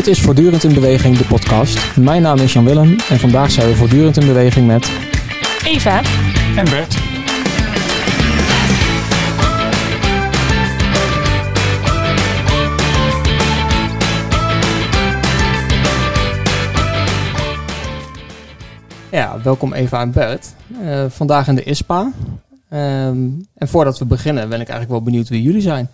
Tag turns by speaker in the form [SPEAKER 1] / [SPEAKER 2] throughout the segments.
[SPEAKER 1] Dit is Voortdurend in Beweging, de podcast. Mijn naam is Jan Willem en vandaag zijn we voortdurend in beweging met...
[SPEAKER 2] Eva.
[SPEAKER 3] En Bert.
[SPEAKER 1] Ja, welkom Eva en Bert. Uh, vandaag in de ISPA. Um, en voordat we beginnen ben ik eigenlijk wel benieuwd wie jullie zijn.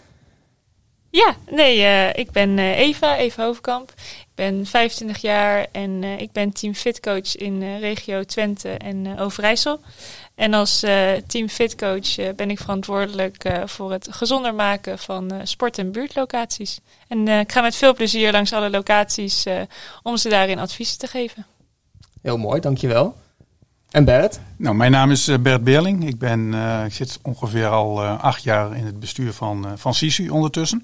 [SPEAKER 2] Ja, nee, uh, ik ben uh, Eva, Eva Hovenkamp. Ik ben 25 jaar en uh, ik ben team fitcoach in regio Twente en Overijssel. En als team fitcoach ben ik verantwoordelijk voor het gezonder maken van sport- en buurtlocaties. En ik ga met veel plezier langs alle locaties om ze daarin advies te geven.
[SPEAKER 1] Heel mooi, dankjewel. En Bert?
[SPEAKER 3] Nou, mijn naam is Bert Beerling. Ik, ben, uh, ik zit ongeveer al uh, acht jaar in het bestuur van, uh, van SISU ondertussen.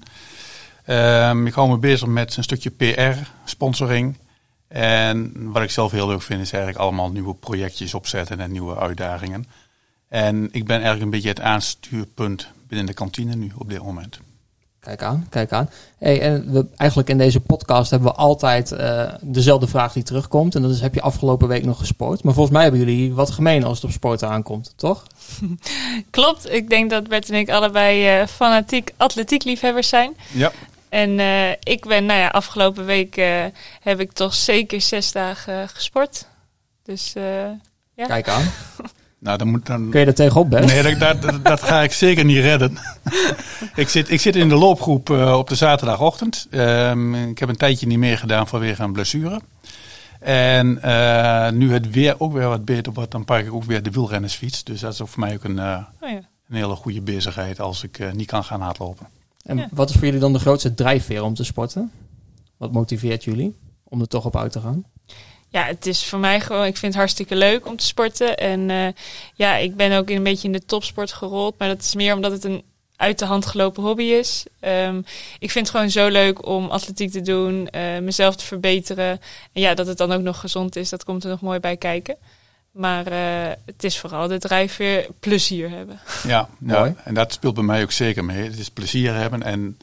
[SPEAKER 3] Um, ik hou me bezig met een stukje PR, sponsoring. En wat ik zelf heel leuk vind is eigenlijk allemaal nieuwe projectjes opzetten en nieuwe uitdagingen. En ik ben eigenlijk een beetje het aanstuurpunt binnen de kantine nu op dit moment.
[SPEAKER 1] Kijk aan, kijk aan. Hey, en we, eigenlijk in deze podcast hebben we altijd uh, dezelfde vraag die terugkomt. En dat is, heb je afgelopen week nog gesport? Maar volgens mij hebben jullie wat gemeen als het op sporten aankomt, toch?
[SPEAKER 2] Klopt. Ik denk dat Bert en ik allebei uh, fanatiek atletiekliefhebbers zijn.
[SPEAKER 3] Ja.
[SPEAKER 2] En uh, ik ben, nou ja, afgelopen week heb ik toch zeker zes dagen gesport. Dus ja.
[SPEAKER 1] Kijk aan.
[SPEAKER 3] Nou, dan moet dan...
[SPEAKER 1] Kun je er tegenop, Ben?
[SPEAKER 3] Nee, dat, dat, dat, ga ik zeker niet redden. ik, zit, ik zit in de loopgroep uh, op de zaterdagochtend. Um, ik heb een tijdje niet meer gedaan vanwege een blessure. En uh, nu het weer ook weer wat beter wordt, dan pak ik ook weer de wielrennersfiets. Dus dat is voor mij ook een, uh, oh ja. een hele goede bezigheid als ik niet kan gaan hardlopen.
[SPEAKER 1] En ja. wat is voor jullie dan de grootste drijfveer om te sporten? Wat motiveert jullie om er toch op uit te gaan?
[SPEAKER 2] Ja, het is voor mij gewoon, ik vind het hartstikke leuk om te sporten. En uh, ja, ik ben ook een beetje in de topsport gerold. Maar dat is meer omdat het een uit de hand gelopen hobby is. Um, ik vind het gewoon zo leuk om atletiek te doen, uh, mezelf te verbeteren. En ja, dat het dan ook nog gezond is, dat komt er nog mooi bij kijken. Maar uh, het is vooral de drijfveer plezier hebben.
[SPEAKER 3] Ja, ja, en dat speelt bij mij ook zeker mee. Het is plezier hebben en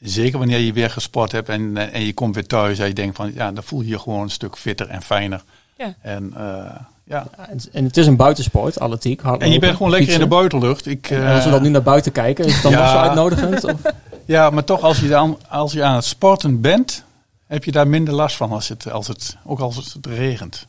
[SPEAKER 3] Zeker wanneer je weer gesport hebt en, en je komt weer thuis en je denkt van ja, dan voel je je gewoon een stuk fitter en fijner.
[SPEAKER 2] Ja.
[SPEAKER 3] En, uh, ja.
[SPEAKER 1] en het is een buitensport, atletiek.
[SPEAKER 3] En je bent gewoon lekker in de buitenlucht. Ik,
[SPEAKER 1] uh, als we dan nu naar buiten kijken, is het dan ja, nog zo uitnodigend? Of?
[SPEAKER 3] Ja, maar toch als je, dan, als je aan het sporten bent, heb je daar minder last van als het, als het, ook als het regent.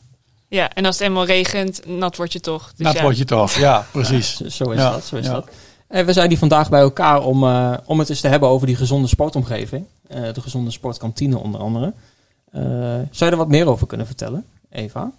[SPEAKER 2] Ja, en als het eenmaal regent, nat word je toch.
[SPEAKER 3] Dus nat
[SPEAKER 2] ja.
[SPEAKER 3] word je toch, ja, precies.
[SPEAKER 1] Ja, zo is dat, zo is dat. En we zijn hier vandaag bij elkaar om, uh, om het eens te hebben over die gezonde sportomgeving. Uh, de gezonde sportkantine onder andere. Zou je er wat meer over kunnen vertellen, Eva?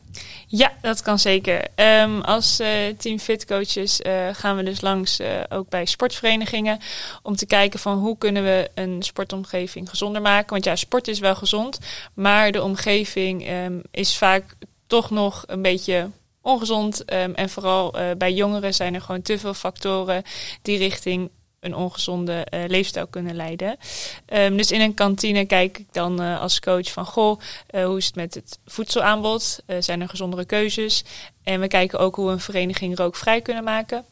[SPEAKER 2] Ja, dat kan zeker. Um, als team fitcoaches gaan we dus langs ook bij sportverenigingen. Om te kijken van hoe kunnen we een sportomgeving gezonder maken. Want ja, sport is wel gezond. Maar de omgeving um, is vaak toch nog een beetje ongezond. Um, en vooral uh, bij jongeren zijn er gewoon te veel factoren die richting een ongezonde uh, leefstijl kunnen leiden. Um, dus in een kantine kijk ik dan uh, als coach van goh, hoe is het met het voedselaanbod? zijn er gezondere keuzes? En we kijken ook hoe we een vereniging rookvrij kunnen maken.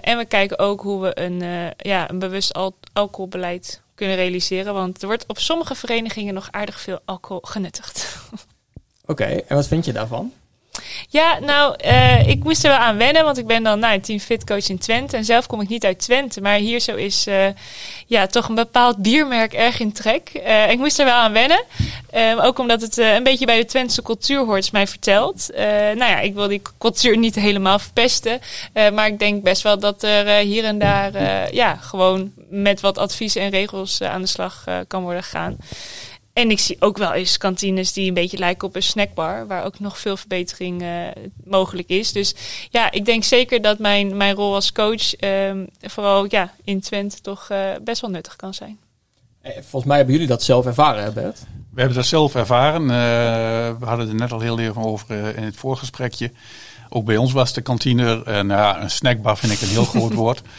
[SPEAKER 2] en we kijken ook hoe we een, ja, een bewust al alcoholbeleid kunnen realiseren. Want er wordt op sommige verenigingen nog aardig veel alcohol genuttigd.
[SPEAKER 1] Oké, en wat vind je daarvan?
[SPEAKER 2] Ja, nou, uh, ik moest er wel aan wennen, want ik ben dan nou, team fitcoach in Twente. En zelf kom ik niet uit Twente, maar hier zo is uh, ja, toch een bepaald biermerk erg in trek. Uh, ik moest er wel aan wennen. ook omdat het een beetje bij de Twentse cultuur hoort, is mij verteld. nou ja, ik wil die cultuur niet helemaal verpesten. maar ik denk best wel dat er hier en daar ja, gewoon met wat adviezen en regels aan de slag kan worden gegaan. En ik zie ook wel eens kantines die een beetje lijken op een snackbar, waar ook nog veel verbetering uh, mogelijk is. Dus ja, ik denk zeker dat mijn, mijn rol als coach, uh, vooral ja, in Twente, toch uh, best wel nuttig kan zijn.
[SPEAKER 1] Volgens mij hebben jullie dat zelf ervaren, Bert?
[SPEAKER 3] We hebben dat zelf ervaren. we hadden er net al heel even over in het voorgesprekje. Ook bij ons was de kantine, nou ja, een snackbar vind ik een heel groot woord.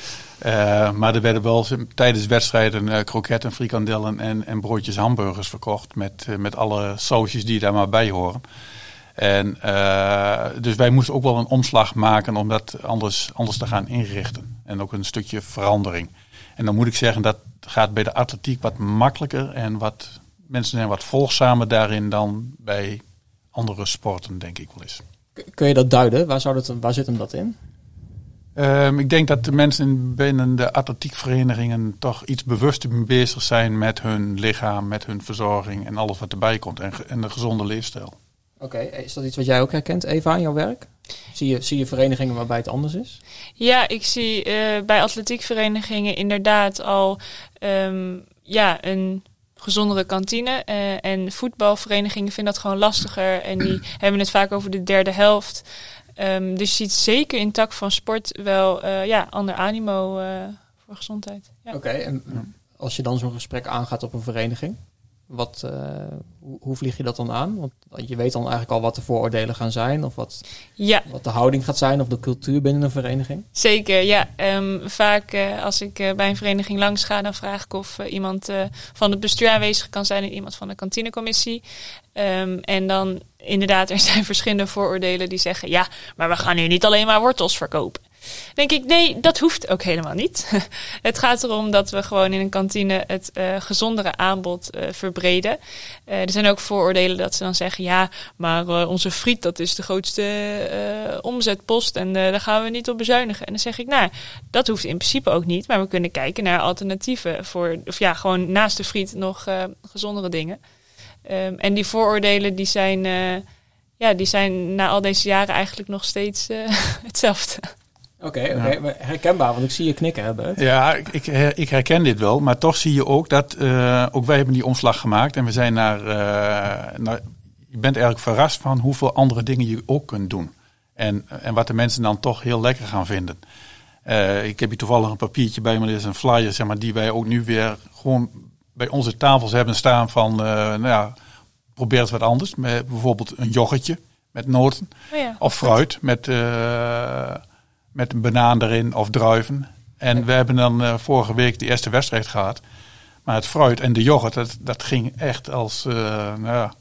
[SPEAKER 3] Uh, maar er werden wel tijdens wedstrijden uh, kroketten, frikandellen en, en broodjes hamburgers verkocht. Met, uh, met alle sausjes die daar maar bij horen. En, dus wij moesten ook wel een omslag maken om dat anders, anders te gaan inrichten. En ook een stukje verandering. En dan moet ik zeggen, dat gaat bij de atletiek wat makkelijker en wat mensen zijn wat volgzamer daarin dan bij andere sporten, denk ik wel eens.
[SPEAKER 1] Kun je dat duiden? Waar, zou waar zit hem dat in?
[SPEAKER 3] Um, ik denk dat de mensen binnen de atletiekverenigingen toch iets bewuster bezig zijn met hun lichaam, met hun verzorging en alles wat erbij komt en, en de gezonde leefstijl.
[SPEAKER 1] Oké, is dat iets wat jij ook herkent, Eva, in jouw werk? Zie je, zie je verenigingen waarbij het anders is?
[SPEAKER 2] Ja, ik zie uh, bij atletiekverenigingen inderdaad al um, ja, een gezondere kantine. Uh, en voetbalverenigingen vinden dat gewoon lastiger. En die hebben het vaak over de derde helft. Um, dus je ziet zeker in tak van sport wel uh, ja, ander animo uh, voor gezondheid. Ja.
[SPEAKER 1] Oké, okay, en als je dan zo'n gesprek aangaat op een vereniging, wat, uh, hoe, hoe, vlieg je dat dan aan? Want je weet dan eigenlijk al wat de vooroordelen gaan zijn, of wat,
[SPEAKER 2] ja.
[SPEAKER 1] wat de houding gaat zijn, of de cultuur binnen een vereniging.
[SPEAKER 2] Zeker, ja. Um, vaak uh, als ik uh, bij een vereniging langs ga, dan vraag ik of iemand van het bestuur aanwezig kan zijn en iemand van de kantinecommissie. Um, en dan inderdaad, er zijn verschillende vooroordelen die zeggen: ja, maar we gaan hier niet alleen maar wortels verkopen denk ik, nee, dat hoeft ook helemaal niet. het gaat erom dat we gewoon in een kantine het uh, gezondere aanbod uh, verbreden. Uh, er zijn ook vooroordelen dat ze dan zeggen, ja, maar onze friet, dat is de grootste omzetpost en daar gaan we niet op bezuinigen. En dan zeg ik, nou, dat hoeft in principe ook niet, maar we kunnen kijken naar alternatieven voor, of ja, gewoon naast de friet nog gezondere dingen. Um, en die vooroordelen, die zijn, ja, die zijn na al deze jaren eigenlijk nog steeds hetzelfde.
[SPEAKER 1] Oké, okay, okay. herkenbaar, want ik zie je knikken hebben.
[SPEAKER 3] Ja, ik, ik, herken dit wel, maar toch zie je ook dat uh, ook wij hebben die omslag gemaakt en we zijn naar, uh, naar, je bent eigenlijk verrast van hoeveel andere dingen je ook kunt doen. En, en wat de mensen dan toch heel lekker gaan vinden. Uh, ik heb hier toevallig een papiertje bij me, dit is een flyer, zeg maar, die wij ook nu weer gewoon bij onze tafels hebben staan van, nou ja, probeer het wat anders. Met bijvoorbeeld een yoghurtje met noten.
[SPEAKER 2] Oh ja,
[SPEAKER 3] of fruit met met een banaan erin of druiven. En we hebben dan uh, vorige week de eerste wedstrijd gehad. Maar het fruit en de yoghurt, dat, dat ging echt als, uh, nou ja,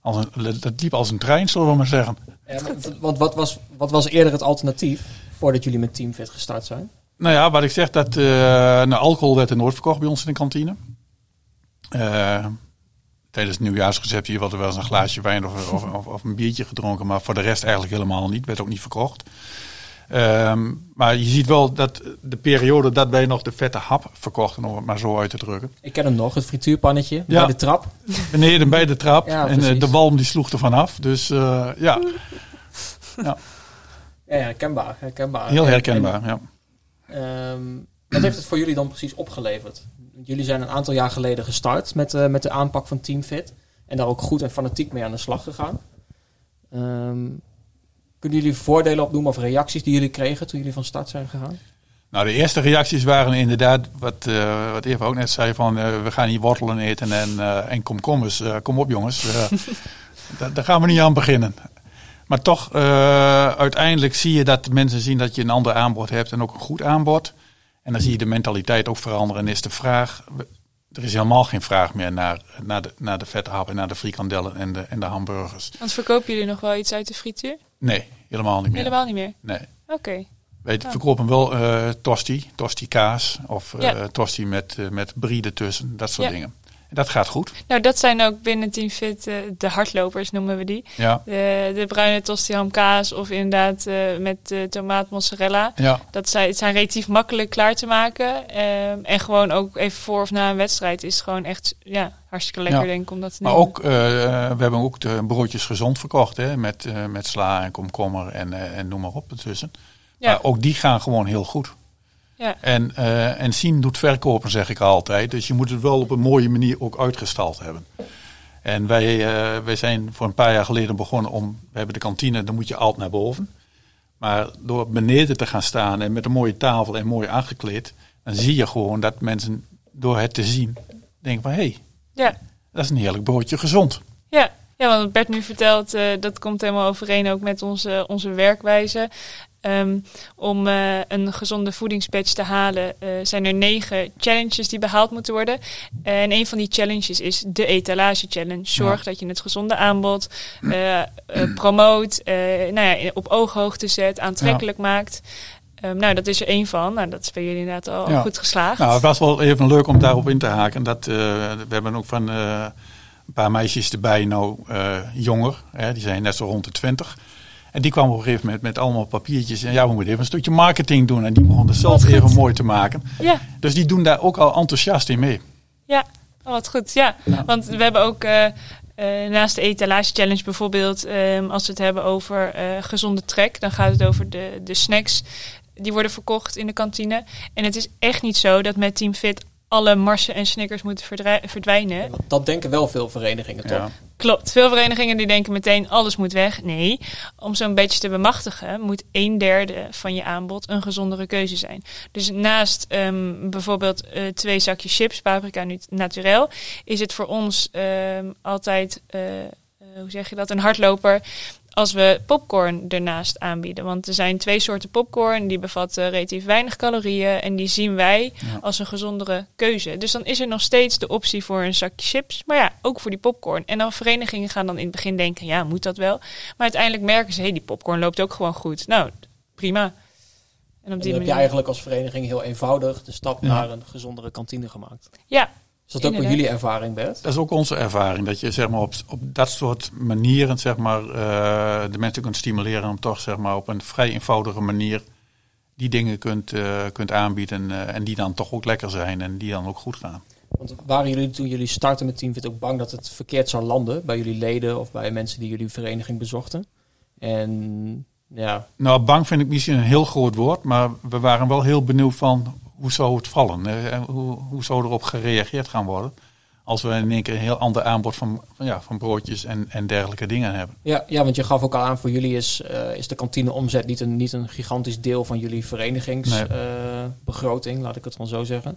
[SPEAKER 3] als een, dat liep als een trein, zullen we maar zeggen.
[SPEAKER 1] Ja, want wat was, wat was eerder het alternatief voordat jullie met Teamfit gestart zijn?
[SPEAKER 3] Nou ja, wat ik zeg, dat uh, nou, alcohol werd er nooit verkocht bij ons in de kantine. tijdens het nieuwjaarsreceptie wordt er wel eens een glaasje wijn of, of, of, een biertje gedronken. Maar voor de rest eigenlijk helemaal niet. Werd ook niet verkocht. Um, maar je ziet wel dat de periode dat wij nog de vette hap verkochten, om het maar zo uit te drukken.
[SPEAKER 1] Ik ken hem nog, het frituurpannetje ja. bij de trap.
[SPEAKER 3] Beneden bij de trap. Ja, en uh, de walm die sloeg er vanaf. Dus uh, ja.
[SPEAKER 1] ja. Ja, herkenbaar. herkenbaar.
[SPEAKER 3] Heel herkenbaar, ja.
[SPEAKER 1] Um, wat heeft het voor jullie dan precies opgeleverd? Jullie zijn een aantal jaar geleden gestart met, uh, met de aanpak van TeamFit. En daar ook goed en fanatiek mee aan de slag gegaan. Um, kunnen jullie voordelen opnoemen of reacties die jullie kregen toen jullie van start zijn gegaan?
[SPEAKER 3] Nou, de eerste reacties waren inderdaad, wat, uh, wat Eva ook net zei, van uh, we gaan hier wortelen eten en, uh, en komkommers. kom op jongens, daar, gaan we niet aan beginnen. Maar toch, uiteindelijk zie je dat mensen zien dat je een ander aanbod hebt en ook een goed aanbod. En dan zie je de mentaliteit ook veranderen en is de vraag, er is helemaal geen vraag meer naar, naar, de, naar de vette hap en naar de frikandellen en de, en de hamburgers.
[SPEAKER 2] Want verkopen jullie nog wel iets uit de frituur?
[SPEAKER 3] Nee, helemaal niet meer.
[SPEAKER 2] Helemaal niet meer?
[SPEAKER 3] Nee.
[SPEAKER 2] Oké. Okay.
[SPEAKER 3] Wij oh. verkopen wel uh, tosti, tosti kaas of uh, ja. tosti met, uh, met brie ertussen, dat soort ja. dingen. Dat gaat goed.
[SPEAKER 2] Nou, dat zijn ook binnen Team Fit de hardlopers, noemen we die.
[SPEAKER 3] Ja.
[SPEAKER 2] De, de bruine tosti ham kaas of inderdaad met tomaat mozzarella.
[SPEAKER 3] Ja.
[SPEAKER 2] Dat zijn, het zijn relatief makkelijk klaar te maken. En gewoon ook even voor of na een wedstrijd is gewoon echt ja, hartstikke lekker, denk ik, om dat te
[SPEAKER 3] Maar ook, uh, we hebben ook de broodjes gezond verkocht, hè, met, uh, met sla en komkommer en, uh, en noem maar op ertussen. Ja. Maar ook die gaan gewoon heel goed.
[SPEAKER 2] Ja.
[SPEAKER 3] En, en zien doet verkopen, zeg ik altijd. Dus je moet het wel op een mooie manier ook uitgestald hebben. En wij, wij zijn voor een paar jaar geleden begonnen om, we hebben de kantine, dan moet je altijd naar boven. Maar door beneden te gaan staan en met een mooie tafel en mooi aangekleed, dan zie je gewoon dat mensen door het te zien denken van hé, hey,
[SPEAKER 2] ja.
[SPEAKER 3] Dat is een heerlijk broodje gezond.
[SPEAKER 2] Ja, ja want Bert nu vertelt, uh, dat komt helemaal overeen ook met onze, onze werkwijze. Um, om uh, een gezonde voedingspatch te halen uh, zijn er negen challenges die behaald moeten worden. en een van die challenges is de etalage challenge. Zorg ja. dat je het gezonde aanbod promoot, nou ja, op ooghoogte zet, aantrekkelijk ja. maakt. Um, nou, dat is er één van. Nou, dat is bij jullie inderdaad al ja. goed geslaagd.
[SPEAKER 3] Nou, het was wel even leuk om daarop in te haken. Dat, we hebben ook van, een paar meisjes erbij, nou eh, jonger. Hè, die zijn net zo rond de twintig. En die kwamen op een gegeven moment met allemaal papiertjes. En ja, we moeten even een stukje marketing doen. En die begonnen het zelf even
[SPEAKER 2] goed.
[SPEAKER 3] mooi te maken.
[SPEAKER 2] Ja,
[SPEAKER 3] Dus die doen daar ook al enthousiast in mee.
[SPEAKER 2] ja. Oh, wat goed. Ja, want we hebben ook eh, eh, naast de etalage challenge bijvoorbeeld, ehm, als we het hebben over eh, gezonde trek, dan gaat het over de, de snacks die worden verkocht in de kantine. En het is echt niet zo dat met Team Fit alle marsen en snickers moeten verdwijnen.
[SPEAKER 1] Dat denken wel veel verenigingen, toch?
[SPEAKER 3] Ja.
[SPEAKER 2] Klopt. Veel verenigingen die denken meteen alles moet weg. Nee, om zo'n beetje te bemachtigen moet een derde van je aanbod een gezondere keuze zijn. Dus naast ehm, bijvoorbeeld eh, twee zakjes chips, paprika nu naturel, is het voor ons ehm, altijd, eh, eh, hoe zeg je dat, een hardloper als we popcorn ernaast aanbieden. Want er zijn twee soorten popcorn, die bevatten relatief weinig calorieën en die zien wij
[SPEAKER 3] Ja.
[SPEAKER 2] als een gezondere keuze. Dus dan is er nog steeds de optie voor een zakje chips, maar ja, ook voor die popcorn. En dan verenigingen gaan dan in het begin denken, ja, moet dat wel? Maar uiteindelijk merken ze, hé, die popcorn loopt ook gewoon goed. Nou, prima. En op
[SPEAKER 1] En dan
[SPEAKER 2] die
[SPEAKER 1] heb je
[SPEAKER 2] manier.
[SPEAKER 1] eigenlijk als vereniging heel eenvoudig de stap
[SPEAKER 3] Ja.
[SPEAKER 1] naar een gezondere kantine gemaakt.
[SPEAKER 2] Ja,
[SPEAKER 1] Is dat ook
[SPEAKER 2] Inderdaad.
[SPEAKER 1] jullie ervaring, Bert?
[SPEAKER 3] Dat is ook onze ervaring. Dat je zeg maar, op, op dat soort manieren zeg maar, eh, de mensen kunt stimuleren om toch zeg maar, op een vrij eenvoudige manier die dingen kunt, eh, kunt aanbieden. eh, en die dan toch ook lekker zijn en die dan ook goed gaan.
[SPEAKER 1] Want waren jullie toen jullie startten met Teamfit ook bang dat het verkeerd zou landen bij jullie leden of bij mensen die jullie vereniging bezochten? En ja,
[SPEAKER 3] Nou, bang vind ik misschien een heel groot woord, maar we waren wel heel benieuwd van hoe zou het vallen? eh, en hoe, hoe zou erop gereageerd gaan worden? Als we in één keer een heel ander aanbod van, van, ja, van broodjes en, en dergelijke dingen hebben.
[SPEAKER 1] ja, ja, want je gaf ook al aan, voor jullie is, eh, is de kantineomzet niet een, niet een gigantisch deel van jullie verenigingsbegroting, laat ik het dan zo zeggen.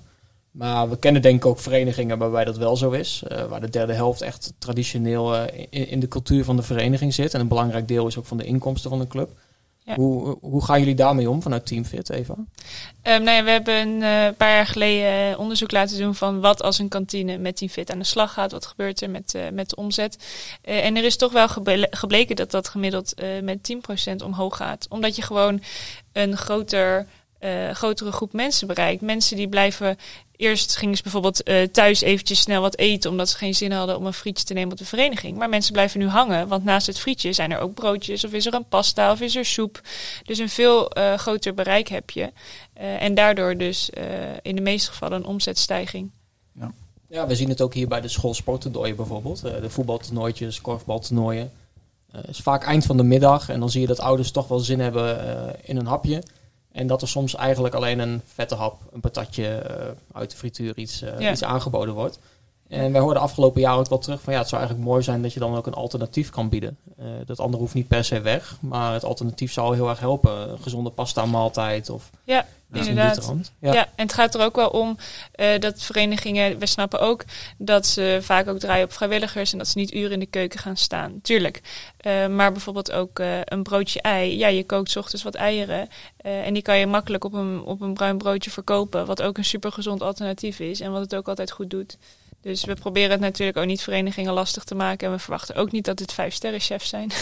[SPEAKER 1] Maar we kennen denk ik ook verenigingen waarbij dat wel zo is. eh, waar de derde helft echt traditioneel eh, in, in de cultuur van de vereniging zit. En een belangrijk deel is ook van de inkomsten van de club.
[SPEAKER 2] Ja.
[SPEAKER 1] Hoe, hoe gaan jullie daarmee om vanuit Teamfit, Eva?
[SPEAKER 2] Ehm, nou ja, we hebben een eh, paar jaar geleden onderzoek laten doen van wat als een kantine met Team Fit aan de slag gaat. Wat gebeurt er met, met de omzet? En er is toch wel geble- gebleken dat dat gemiddeld met 10% omhoog gaat. Omdat je gewoon een groter, grotere groep mensen bereikt. Mensen die blijven... Eerst gingen ze bijvoorbeeld eh, thuis eventjes snel wat eten... omdat ze geen zin hadden om een frietje te nemen op de vereniging. Maar mensen blijven nu hangen, want naast het frietje zijn er ook broodjes... of is er een pasta of is er soep. Dus een veel eh, groter bereik heb je. Eh, en daardoor dus eh, in de meeste gevallen een omzetstijging.
[SPEAKER 1] Ja, we zien het ook hier bij de schoolsporttoernooien bijvoorbeeld. Eh, de voetbaltoernooitjes, korfbaltoernooien. Eh, Het is vaak eind van de middag en dan zie je dat ouders toch wel zin hebben eh, in een hapje. En dat er soms eigenlijk alleen een vette hap, een patatje eh, uit de frituur iets, eh,
[SPEAKER 2] Ja.
[SPEAKER 1] iets aangeboden wordt. En wij hoorden afgelopen jaar ook wel terug van ja, het zou eigenlijk mooi zijn dat je dan ook een alternatief kan bieden. Eh, dat andere hoeft niet per se weg, maar het alternatief zou heel erg helpen. Een gezonde pasta maaltijd of
[SPEAKER 2] Ja, inderdaad. Ja. en het gaat er ook wel om eh, dat verenigingen, we snappen ook dat ze vaak ook draaien op vrijwilligers en dat ze niet uren in de keuken gaan staan. Tuurlijk. Eh, maar bijvoorbeeld ook een broodje ei. Ja, je kookt 's ochtends wat eieren en die kan je makkelijk op een, op een bruin broodje verkopen, wat ook een supergezond alternatief is en wat het ook altijd goed doet. Dus we proberen het natuurlijk ook niet verenigingen lastig te maken. En we verwachten ook niet dat het vijf sterren chefs zijn.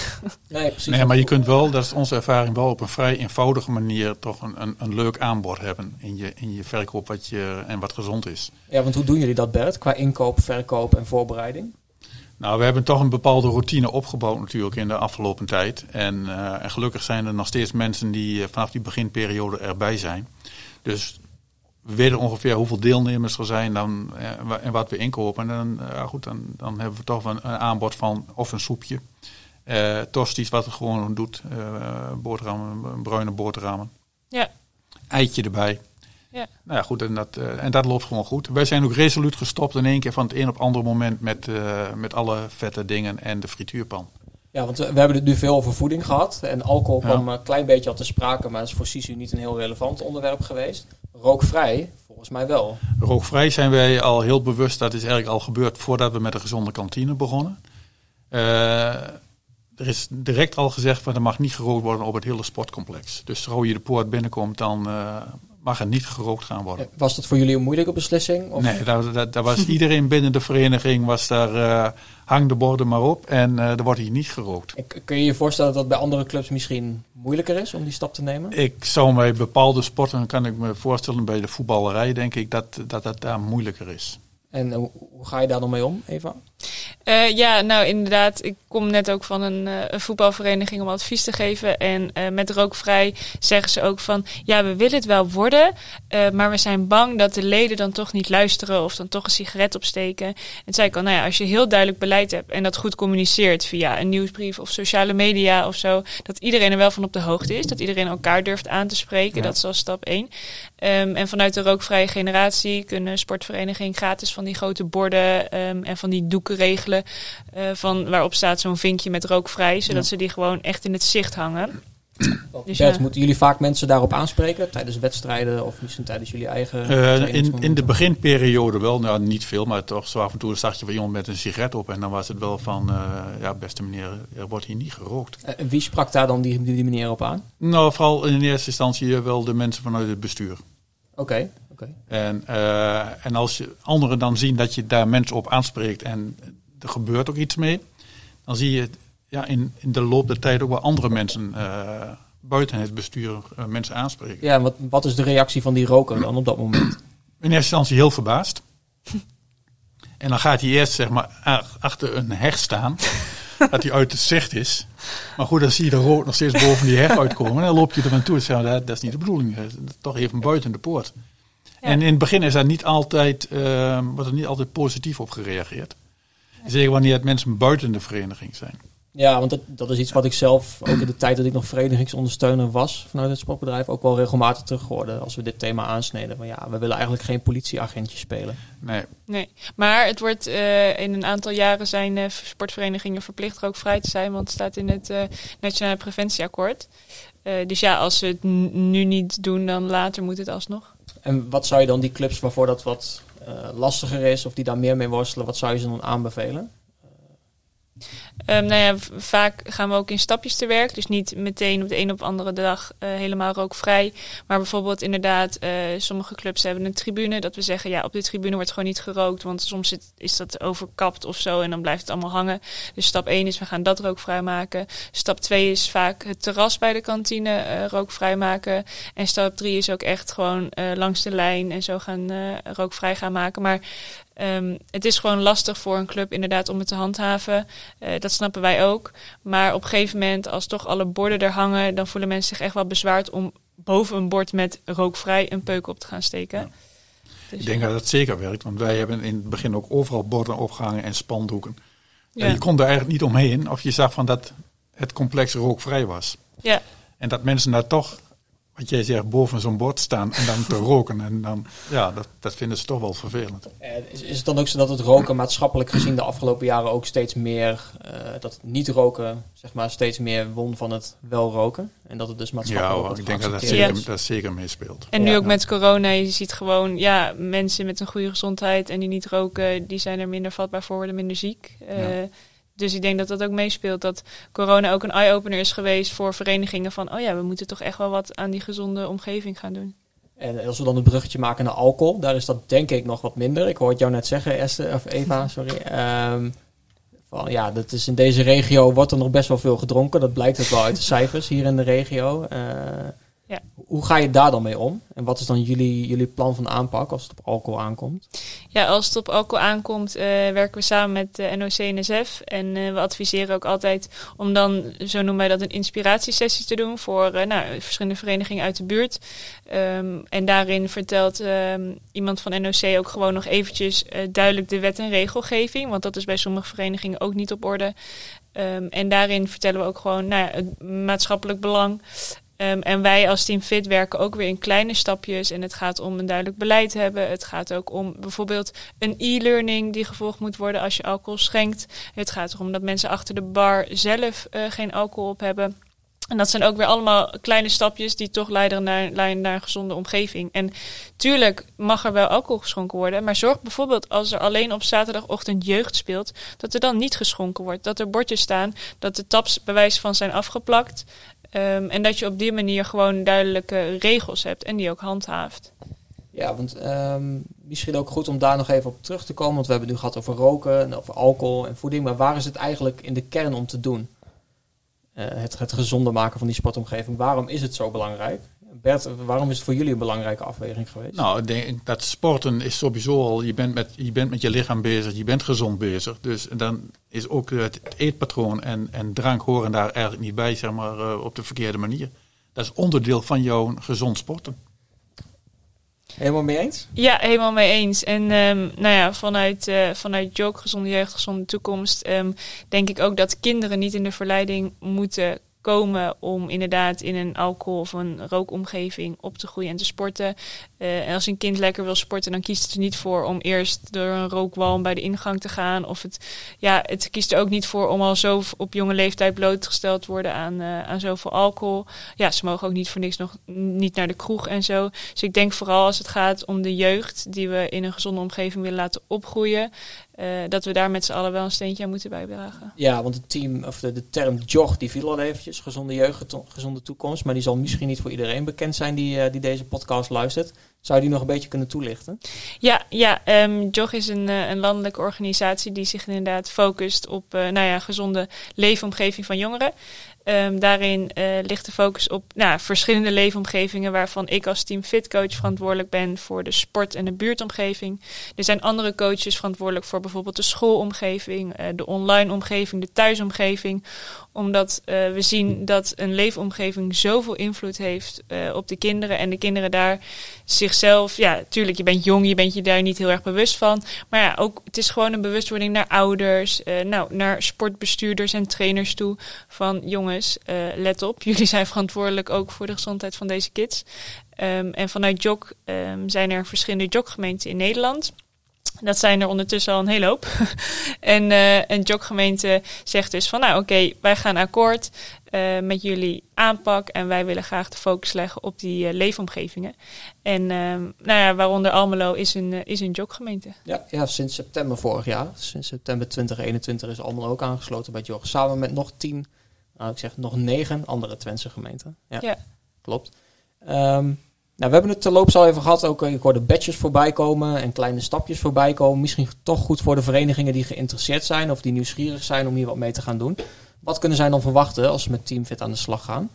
[SPEAKER 1] Nee, precies.
[SPEAKER 3] Nee, maar je kunt wel, dat is onze ervaring, wel op een vrij eenvoudige manier toch een, een, een leuk aanbod hebben in je, in je verkoop wat je, en wat gezond is.
[SPEAKER 1] Ja, want hoe doen jullie dat, Bert? Qua inkoop, verkoop en voorbereiding?
[SPEAKER 3] Nou, we hebben toch een bepaalde routine opgebouwd natuurlijk in de afgelopen tijd. En, eh, en gelukkig zijn er nog steeds mensen die eh, vanaf die beginperiode erbij zijn. Dus we weten ongeveer hoeveel deelnemers er zijn dan, eh, en wat we inkopen. En dan, eh, ja, goed, dan, dan hebben we toch een, een aanbod van of een soepje. eh tosties, wat het gewoon doet. eh boterhammen, bruine boterhammen.
[SPEAKER 2] Ja.
[SPEAKER 3] Eitje erbij.
[SPEAKER 2] Ja.
[SPEAKER 3] Nou ja, goed, en dat, eh, en dat loopt gewoon goed. Wij zijn ook resoluut gestopt in één keer van het een op het andere moment met, eh, met alle vette dingen en de frituurpan.
[SPEAKER 1] Ja, want we hebben het nu veel over voeding gehad. En alcohol
[SPEAKER 3] Ja.
[SPEAKER 1] kwam een klein beetje al te sprake, maar is voor Sisu niet een heel relevant onderwerp geweest. Rookvrij, volgens mij wel.
[SPEAKER 3] Rookvrij zijn wij al heel bewust, dat is eigenlijk al gebeurd voordat we met de gezonde kantine begonnen. Eh, er is direct al gezegd van er mag niet gerookt worden op het hele sportcomplex. Dus zodra je de poort binnenkomt, dan eh, mag er niet gerookt gaan worden.
[SPEAKER 1] Eh, Was dat voor jullie een moeilijke beslissing? Of?
[SPEAKER 3] Nee, daar, daar, daar was iedereen binnen de vereniging, was daar, eh, hang de borden maar op en eh, er wordt hier niet gerookt.
[SPEAKER 1] Kun je je voorstellen dat dat bij andere clubs misschien moeilijker is om die stap te nemen?
[SPEAKER 3] Ik zou bij bepaalde sporten, kan ik me voorstellen, bij de voetballerij denk ik dat dat, dat daar moeilijker is.
[SPEAKER 1] En hoe hoe ga je daar dan mee om, Eva?
[SPEAKER 2] Uh, ja, nou inderdaad. Ik kom net ook van een, uh, een voetbalvereniging om advies te geven. En uh, met rookvrij zeggen ze ook van... ja, we willen het wel worden... maar we zijn bang dat de leden dan toch niet luisteren... of dan toch een sigaret opsteken. En zei ik al, nou ja, als je heel duidelijk beleid hebt... en dat goed communiceert via een nieuwsbrief of sociale media of zo... dat iedereen er wel van op de hoogte is. Dat iedereen elkaar durft aan te spreken. Ja. Dat is al stap 1. Um, en vanuit de rookvrije generatie kunnen sportverenigingen gratis van die grote borden... Um, en van die doeken regelen uh, van waarop staat zo'n vinkje met rookvrij, zodat ja. ze die gewoon echt in het zicht hangen.
[SPEAKER 1] Dus Bert, ja. moeten jullie vaak mensen daarop aanspreken tijdens wedstrijden of misschien tijdens jullie eigen?
[SPEAKER 3] Uh, in, in de beginperiode wel, nou niet veel, maar toch zo af en toe zag je van iemand met een sigaret op en dan was het wel van, uh, ja beste meneer, er wordt hier niet gerookt.
[SPEAKER 1] En wie sprak daar dan die, die meneer op aan?
[SPEAKER 3] Nou, vooral in eerste instantie wel de mensen vanuit het bestuur.
[SPEAKER 1] Oké. Okay. Okay.
[SPEAKER 3] En, uh, en als je anderen dan zien dat je daar mensen op aanspreekt en er gebeurt ook iets mee. Dan zie je ja, in, in de loop der tijd ook wel andere mensen uh, buiten het bestuur uh, mensen aanspreken.
[SPEAKER 1] Ja, en wat, wat is de reactie van die roker dan op dat moment?
[SPEAKER 3] In eerste instantie heel verbaasd. en dan gaat hij eerst zeg maar achter een heg staan. Dat hij uit het zicht is. Maar goed, dan zie je de rook nog steeds boven die heg uitkomen. En dan loop je er naartoe en zeg dat, dat is niet de bedoeling. Toch even buiten de poort. Ja. En in het begin is daar niet altijd, uh, wordt er niet altijd positief op gereageerd. Zeker wanneer het mensen buiten de vereniging zijn.
[SPEAKER 1] Ja, want dat, dat is iets wat ik zelf, ook in de tijd dat ik nog verenigingsondersteuner was vanuit het sportbedrijf, ook wel regelmatig terug hoorde als we dit thema aansneden. Van ja, we willen eigenlijk geen politieagentjes spelen.
[SPEAKER 3] Nee.
[SPEAKER 2] Nee, maar het wordt uh, in een aantal jaren zijn uh, sportverenigingen verplicht rookvrij te zijn, want het staat in het uh, Nationale Preventieakkoord. dus ja, als ze het nu niet doen, dan later moet het alsnog.
[SPEAKER 1] En wat zou je dan die clubs waarvoor dat wat uh, lastiger is of die daar meer mee worstelen, wat zou je ze dan aanbevelen?
[SPEAKER 2] Um, nou ja, vaak gaan we ook in stapjes te werk. Dus niet meteen op de een op de andere dag uh, helemaal rookvrij. Maar bijvoorbeeld inderdaad, uh, sommige clubs hebben een tribune. Dat we zeggen, ja, op die tribune wordt gewoon niet gerookt. Want soms is dat overkapt of zo en dan blijft het allemaal hangen. Dus stap 1 is, we gaan dat rookvrij maken. Stap 2 is vaak het terras bij de kantine uh, rookvrij maken. En stap 3 is ook echt gewoon langs de lijn en zo gaan rookvrij gaan maken. Maar Um, het is gewoon lastig voor een club inderdaad om het te handhaven. Dat snappen wij ook. Maar op een gegeven moment, als toch alle borden er hangen, dan voelen mensen zich echt wel bezwaard om boven een bord met rookvrij een peuk op te gaan steken. Ja.
[SPEAKER 3] Dus ik denk dat dat zeker werkt, want wij hebben in het begin ook overal borden opgehangen en spandoeken. Ja. En je kon er eigenlijk niet omheen of je zag van dat het complex rookvrij was.
[SPEAKER 2] Ja.
[SPEAKER 3] En dat mensen daar toch wat jij zegt, boven zo'n bord staan en dan te roken. En dan, ja, dat, dat vinden ze toch wel vervelend.
[SPEAKER 1] Is, is het dan ook zo dat het roken maatschappelijk gezien de afgelopen jaren ook steeds meer, uh, dat het niet roken, zeg maar, steeds meer won van het wel roken? En dat het dus maatschappelijk
[SPEAKER 3] Ja, ik denk dat dat zeker, ja. dat zeker meespeelt.
[SPEAKER 2] En nu ja, ook met corona, je ziet gewoon, ja, mensen met een goede gezondheid en die niet roken, die zijn er minder vatbaar voor, worden minder ziek. Uh, dus ik denk dat dat ook meespeelt. Dat corona ook een eye-opener is geweest voor verenigingen van... oh ja, we moeten toch echt wel wat aan die gezonde omgeving gaan doen.
[SPEAKER 1] En als we dan een bruggetje maken naar alcohol, daar is dat denk ik nog wat minder. Ik hoorde jou net zeggen, Esther, of Eva, sorry. Um, van, ja, dat is in deze regio wordt er nog best wel veel gedronken. Dat blijkt ook wel uit de cijfers hier in de regio. Uh,
[SPEAKER 2] ja.
[SPEAKER 1] Hoe ga je daar dan mee om? En wat is dan jullie, jullie plan van aanpak als het op alcohol aankomt?
[SPEAKER 2] Ja, als het op alcohol aankomt, uh, werken we samen met de NOC-NSF. En uh, we adviseren ook altijd om dan, zo noemen wij dat, een inspiratiesessie te doen voor nou, verschillende verenigingen uit de buurt. Um, en daarin vertelt um, iemand van NOC ook gewoon nog eventjes duidelijk de wet en regelgeving. Want dat is bij sommige verenigingen ook niet op orde. Um, en daarin vertellen we ook gewoon nou ja, het maatschappelijk belang. Um, en wij als Team Fit werken ook weer in kleine stapjes. En het gaat om een duidelijk beleid hebben. Het gaat ook om bijvoorbeeld een e-learning die gevolgd moet worden als je alcohol schenkt. Het gaat erom dat mensen achter de bar zelf uh, geen alcohol op hebben. En dat zijn ook weer allemaal kleine stapjes die toch leiden naar, leiden naar een gezonde omgeving. En tuurlijk mag er wel alcohol geschonken worden. Maar zorg bijvoorbeeld als er alleen op zaterdagochtend jeugd speelt, dat er dan niet geschonken wordt. Dat er bordjes staan, dat de taps bewijs van zijn afgeplakt. Um, en dat je op die manier gewoon duidelijke regels hebt en die ook handhaaft.
[SPEAKER 1] Ja, want um, misschien ook goed om daar nog even op terug te komen. Want we hebben het nu gehad over roken en over alcohol en voeding. Maar waar is het eigenlijk in de kern om te doen? Uh, het, het gezonder maken van die sportomgeving. Waarom is het zo belangrijk? Bert, waarom is het voor jullie een belangrijke afweging geweest?
[SPEAKER 3] Nou, ik denk dat sporten is sowieso al, je bent, met, je bent met je lichaam bezig, je bent gezond bezig. Dus dan is ook het eetpatroon en, en drank horen daar eigenlijk niet bij, zeg maar, uh, op de verkeerde manier. Dat is onderdeel van jouw gezond sporten.
[SPEAKER 1] Helemaal mee eens?
[SPEAKER 2] Ja, helemaal mee eens. En um, nou ja, vanuit, uh, vanuit Jok, Gezonde Jeugd, Gezonde Toekomst, um, denk ik ook dat kinderen niet in de verleiding moeten komen om inderdaad in een alcohol- of een rookomgeving op te groeien en te sporten. Uh, als een kind lekker wil sporten, dan kiest het er niet voor om eerst door een rookwalm bij de ingang te gaan. Of het, ja, het kiest er ook niet voor om al zo op jonge leeftijd blootgesteld te worden aan, uh, aan zoveel alcohol. Ja, ze mogen ook niet voor niks nog niet naar de kroeg en zo. Dus ik denk vooral als het gaat om de jeugd die we in een gezonde omgeving willen laten opgroeien. Uh, dat we daar met z'n allen wel een steentje aan moeten bijdragen.
[SPEAKER 1] Ja, want het team, of de, de term JOG, die viel al eventjes, gezonde jeugd, gezonde toekomst. Maar die zal misschien niet voor iedereen bekend zijn die, uh, die deze podcast luistert. Zou je die nog een beetje kunnen toelichten?
[SPEAKER 2] Ja, ja um, JOG is een, uh, een landelijke organisatie die zich inderdaad focust op nou ja, gezonde leefomgeving van jongeren. Um, daarin uh, ligt de focus op nou, verschillende leefomgevingen, waarvan ik als team fitcoach verantwoordelijk ben voor de sport- en de buurtomgeving. Er zijn andere coaches verantwoordelijk voor bijvoorbeeld de schoolomgeving, uh, de online omgeving, de thuisomgeving. Omdat uh, we zien dat een leefomgeving zoveel invloed heeft op de kinderen en de kinderen daar zichzelf, ja, tuurlijk, je bent jong, je bent je daar niet heel erg bewust van. Maar ja, ook het is gewoon een bewustwording naar ouders, nou, naar sportbestuurders en trainers toe van jongens. Uh, let op, jullie zijn verantwoordelijk ook voor de gezondheid van deze kids. Um, en vanuit JOK um, zijn er verschillende JOK-gemeenten in Nederland. Dat zijn er ondertussen al een hele hoop. en uh, een JOK-gemeente zegt dus van, nou oké, wij gaan akkoord uh, met jullie aanpak en wij willen graag de focus leggen op die leefomgevingen. En nou ja, waaronder Almelo is een, is een JOK-gemeente.
[SPEAKER 1] Ja, ja, sinds september vorig jaar, sinds september 2021 is Almelo ook aangesloten bij JOK, samen met nog tien nou, ik zeg nog negen andere Twentse gemeenten. Ja,
[SPEAKER 2] ja.
[SPEAKER 1] klopt. Um, nou, we hebben het terloops al even gehad. Ook, ik hoorde badges voorbij komen en kleine stapjes voorbij komen. Misschien toch goed voor de verenigingen die geïnteresseerd zijn of die nieuwsgierig zijn om hier wat mee te gaan doen. Wat kunnen zij dan verwachten als ze met Teamfit aan de slag gaan?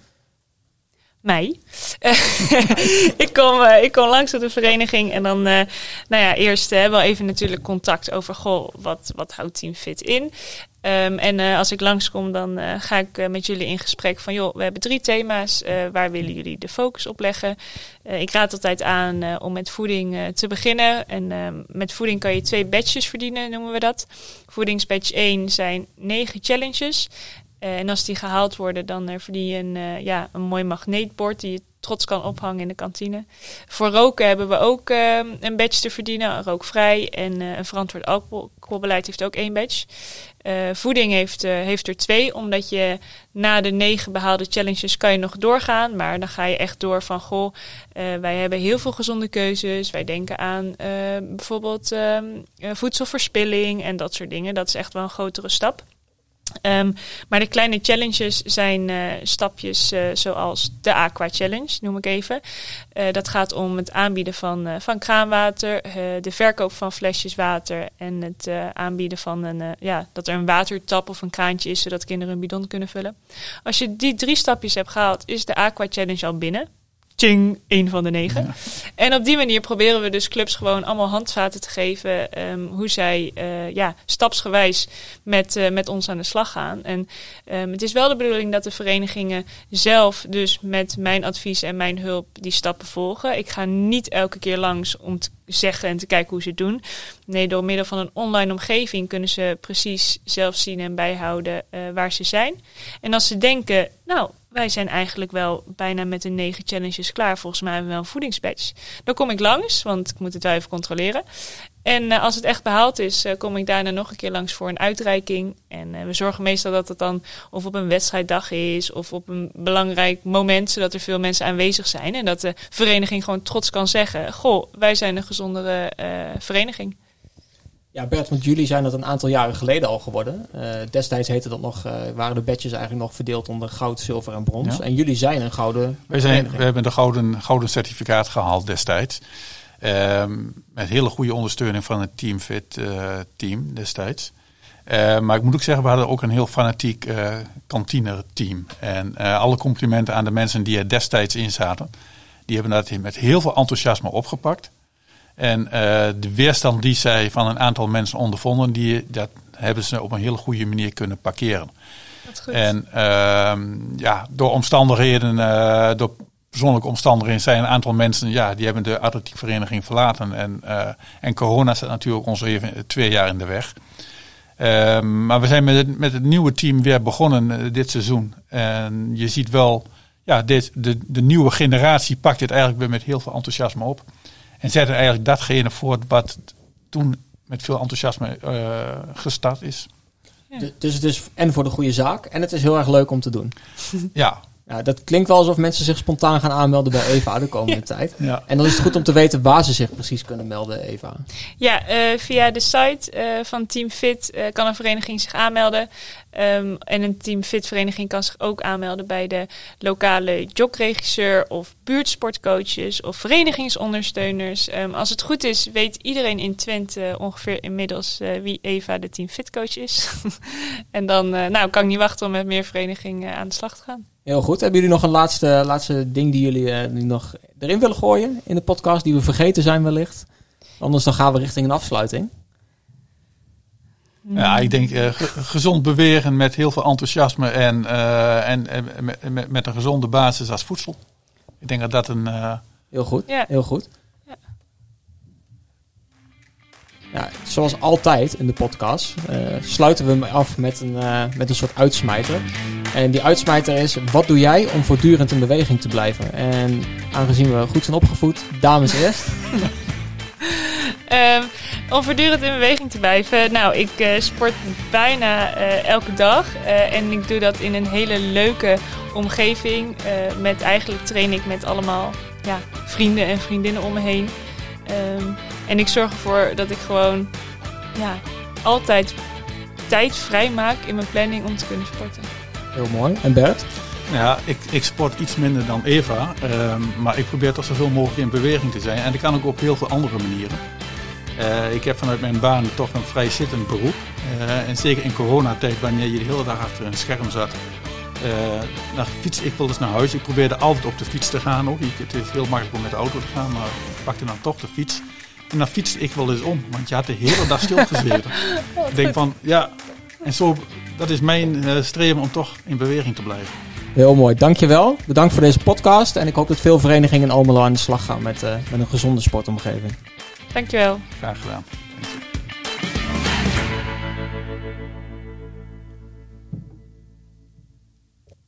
[SPEAKER 2] Mij. ik, kom, uh, ik kom langs op de vereniging en dan, uh, nou ja, eerst uh, wel even natuurlijk contact over, goh, wat, wat houdt Team Fit in? Um, en als ik langskom, dan ga ik met jullie in gesprek van, joh, we hebben drie thema's, waar willen jullie de focus op leggen? ik raad altijd aan om met voeding te beginnen. En ehm, met voeding kan je twee badges verdienen, noemen we dat. Voedingsbadge 1 zijn negen challenges. Uh, en als die gehaald worden, dan uh, verdien je een, uh, ja, een mooi magneetbord die je trots kan ophangen in de kantine. Voor roken hebben we ook een badge te verdienen, rookvrij. En een verantwoord alcoholbeleid heeft ook één badge. voeding heeft, heeft er twee, omdat je na de negen behaalde challenges kan je nog doorgaan. Maar dan ga je echt door van, goh, wij hebben heel veel gezonde keuzes. Wij denken aan bijvoorbeeld ehm, voedselverspilling en dat soort dingen. Dat is echt wel een grotere stap. Um, maar de kleine challenges zijn uh, stapjes uh, zoals de Aqua Challenge, noem ik even. Uh, dat gaat om het aanbieden van, van kraanwater, de verkoop van flesjes water en het aanbieden van een, ja, dat er een watertap of een kraantje is, zodat kinderen een bidon kunnen vullen. Als je die drie stapjes hebt gehaald, is de Aqua Challenge al binnen. Tjing, één van de negen. Ja. En op die manier proberen we dus clubs gewoon allemaal handvaten te geven um, hoe zij uh, ja, stapsgewijs met, uh, met ons aan de slag gaan. En um, het is wel de bedoeling dat de verenigingen zelf dus met mijn advies en mijn hulp die stappen volgen. Ik ga niet elke keer langs om te zeggen en te kijken hoe ze het doen. Nee, door middel van een online omgeving kunnen ze precies zelf zien en bijhouden uh, waar ze zijn. En als ze denken, nou, wij zijn eigenlijk wel bijna met de negen challenges klaar. Volgens mij hebben we wel een voedingsbadge. Dan kom ik langs, want ik moet het wel even controleren. En uh, als het echt behaald is, uh, kom ik daarna nog een keer langs voor een uitreiking. En uh, we zorgen meestal dat het dan of op een wedstrijddag is of op een belangrijk moment, zodat er veel mensen aanwezig zijn. En dat de vereniging gewoon trots kan zeggen: Goh, wij zijn een gezondere vereniging.
[SPEAKER 1] Ja, Bert, want jullie zijn dat een aantal jaren geleden al geworden. Uh, destijds heette dat nog, uh, waren de badges eigenlijk nog verdeeld onder goud, zilver en brons. Ja. En jullie zijn een gouden.
[SPEAKER 3] Wij zijn, we hebben de gouden, gouden certificaat gehaald destijds. Um, met hele goede ondersteuning van het Teamfit uh, team destijds. maar ik moet ook zeggen, we hadden ook een heel fanatiek kantine team. En alle complimenten aan de mensen die er destijds in zaten. Die hebben dat met heel veel enthousiasme opgepakt. En eh, de weerstand die zij van een aantal mensen ondervonden, die, dat hebben ze op een hele goede manier kunnen parkeren.
[SPEAKER 2] Wat goed.
[SPEAKER 3] En ehm, ja, door omstandigheden, eh, door persoonlijke omstandigheden zijn een aantal mensen, ja, die hebben de atletiekvereniging verlaten. En, eh, en corona staat natuurlijk ons even twee jaar in de weg. Ehm, maar we zijn met het, met het nieuwe team weer begonnen dit seizoen. En je ziet wel, ja, dit, de, de nieuwe generatie pakt dit eigenlijk weer met heel veel enthousiasme op. En zet er eigenlijk datgene voort wat toen met veel enthousiasme eh, gestart is.
[SPEAKER 2] Ja.
[SPEAKER 1] Dus het is en voor de goede zaak en het is heel erg leuk om te doen.
[SPEAKER 3] Ja,
[SPEAKER 1] Ja, dat klinkt wel alsof mensen zich spontaan gaan aanmelden bij Eva de komende tijd.
[SPEAKER 3] ja.
[SPEAKER 1] En dan is het goed om te weten waar ze zich precies kunnen melden, Eva.
[SPEAKER 2] Ja, eh, via de site eh, van Team Fit eh, kan een vereniging zich aanmelden. Ehm, en een Team Fit vereniging kan zich ook aanmelden bij de lokale jogregisseur of buurtsportcoaches of verenigingsondersteuners. Ehm, als het goed is, weet iedereen in Twente ongeveer inmiddels eh, wie Eva de Team Fit coach is. en dan eh, nou, kan ik niet wachten om met meer verenigingen aan de slag te gaan.
[SPEAKER 1] Heel goed. Hebben jullie nog een laatste, laatste ding die jullie eh, nu nog erin willen gooien in de podcast, die we vergeten zijn wellicht? Anders dan gaan we richting een afsluiting.
[SPEAKER 3] Ja, ik denk eh, ge- gezond bewegen met heel veel enthousiasme en, eh, en, en met, met, een gezonde basis als voedsel. Ik denk dat dat een. eh,
[SPEAKER 1] Heel goed.
[SPEAKER 2] Ja.
[SPEAKER 1] Heel goed.
[SPEAKER 2] Ja.
[SPEAKER 1] Zoals altijd in de podcast eh, sluiten we hem af met een, eh, met een soort uitsmijter. En die uitsmijter is, wat doe jij om voortdurend in beweging te blijven? En aangezien we goed zijn opgevoed, dames eerst.
[SPEAKER 2] Ehm, om voortdurend in beweging te blijven. Nou, ik eh, sport bijna elke dag. en ik doe dat in een hele leuke omgeving. met eigenlijk train ik met allemaal ja, vrienden en vriendinnen om me heen. Ehm, en ik zorg ervoor dat ik gewoon ja, altijd tijd vrij maak in mijn planning om te kunnen sporten.
[SPEAKER 1] Heel mooi. En Bert?
[SPEAKER 3] ja, ik, ik sport iets minder dan Eva, ehm, maar ik probeer toch zoveel mogelijk in beweging te zijn. En dat kan ook op heel veel andere manieren. Eh, ik heb vanuit mijn baan toch een vrij zittend beroep. Eh, en zeker in coronatijd, wanneer je de hele dag achter een scherm zat, eh, dan fiets ik wel eens naar huis. Ik probeerde altijd op de fiets te gaan ook. Ik, het is heel makkelijk om met de auto te gaan, maar ik pakte dan toch de fiets. En dan fietste ik wel eens om, want je had de hele dag stilgezeten. ik denk van, ja, en zo, dat is mijn eh, streven om toch in beweging te blijven.
[SPEAKER 1] Heel mooi. Dankjewel. Bedankt voor deze podcast. En ik hoop dat veel verenigingen in Almelo aan de slag gaan met, eh, met een gezonde sportomgeving.
[SPEAKER 2] Dankjewel.
[SPEAKER 3] Graag gedaan.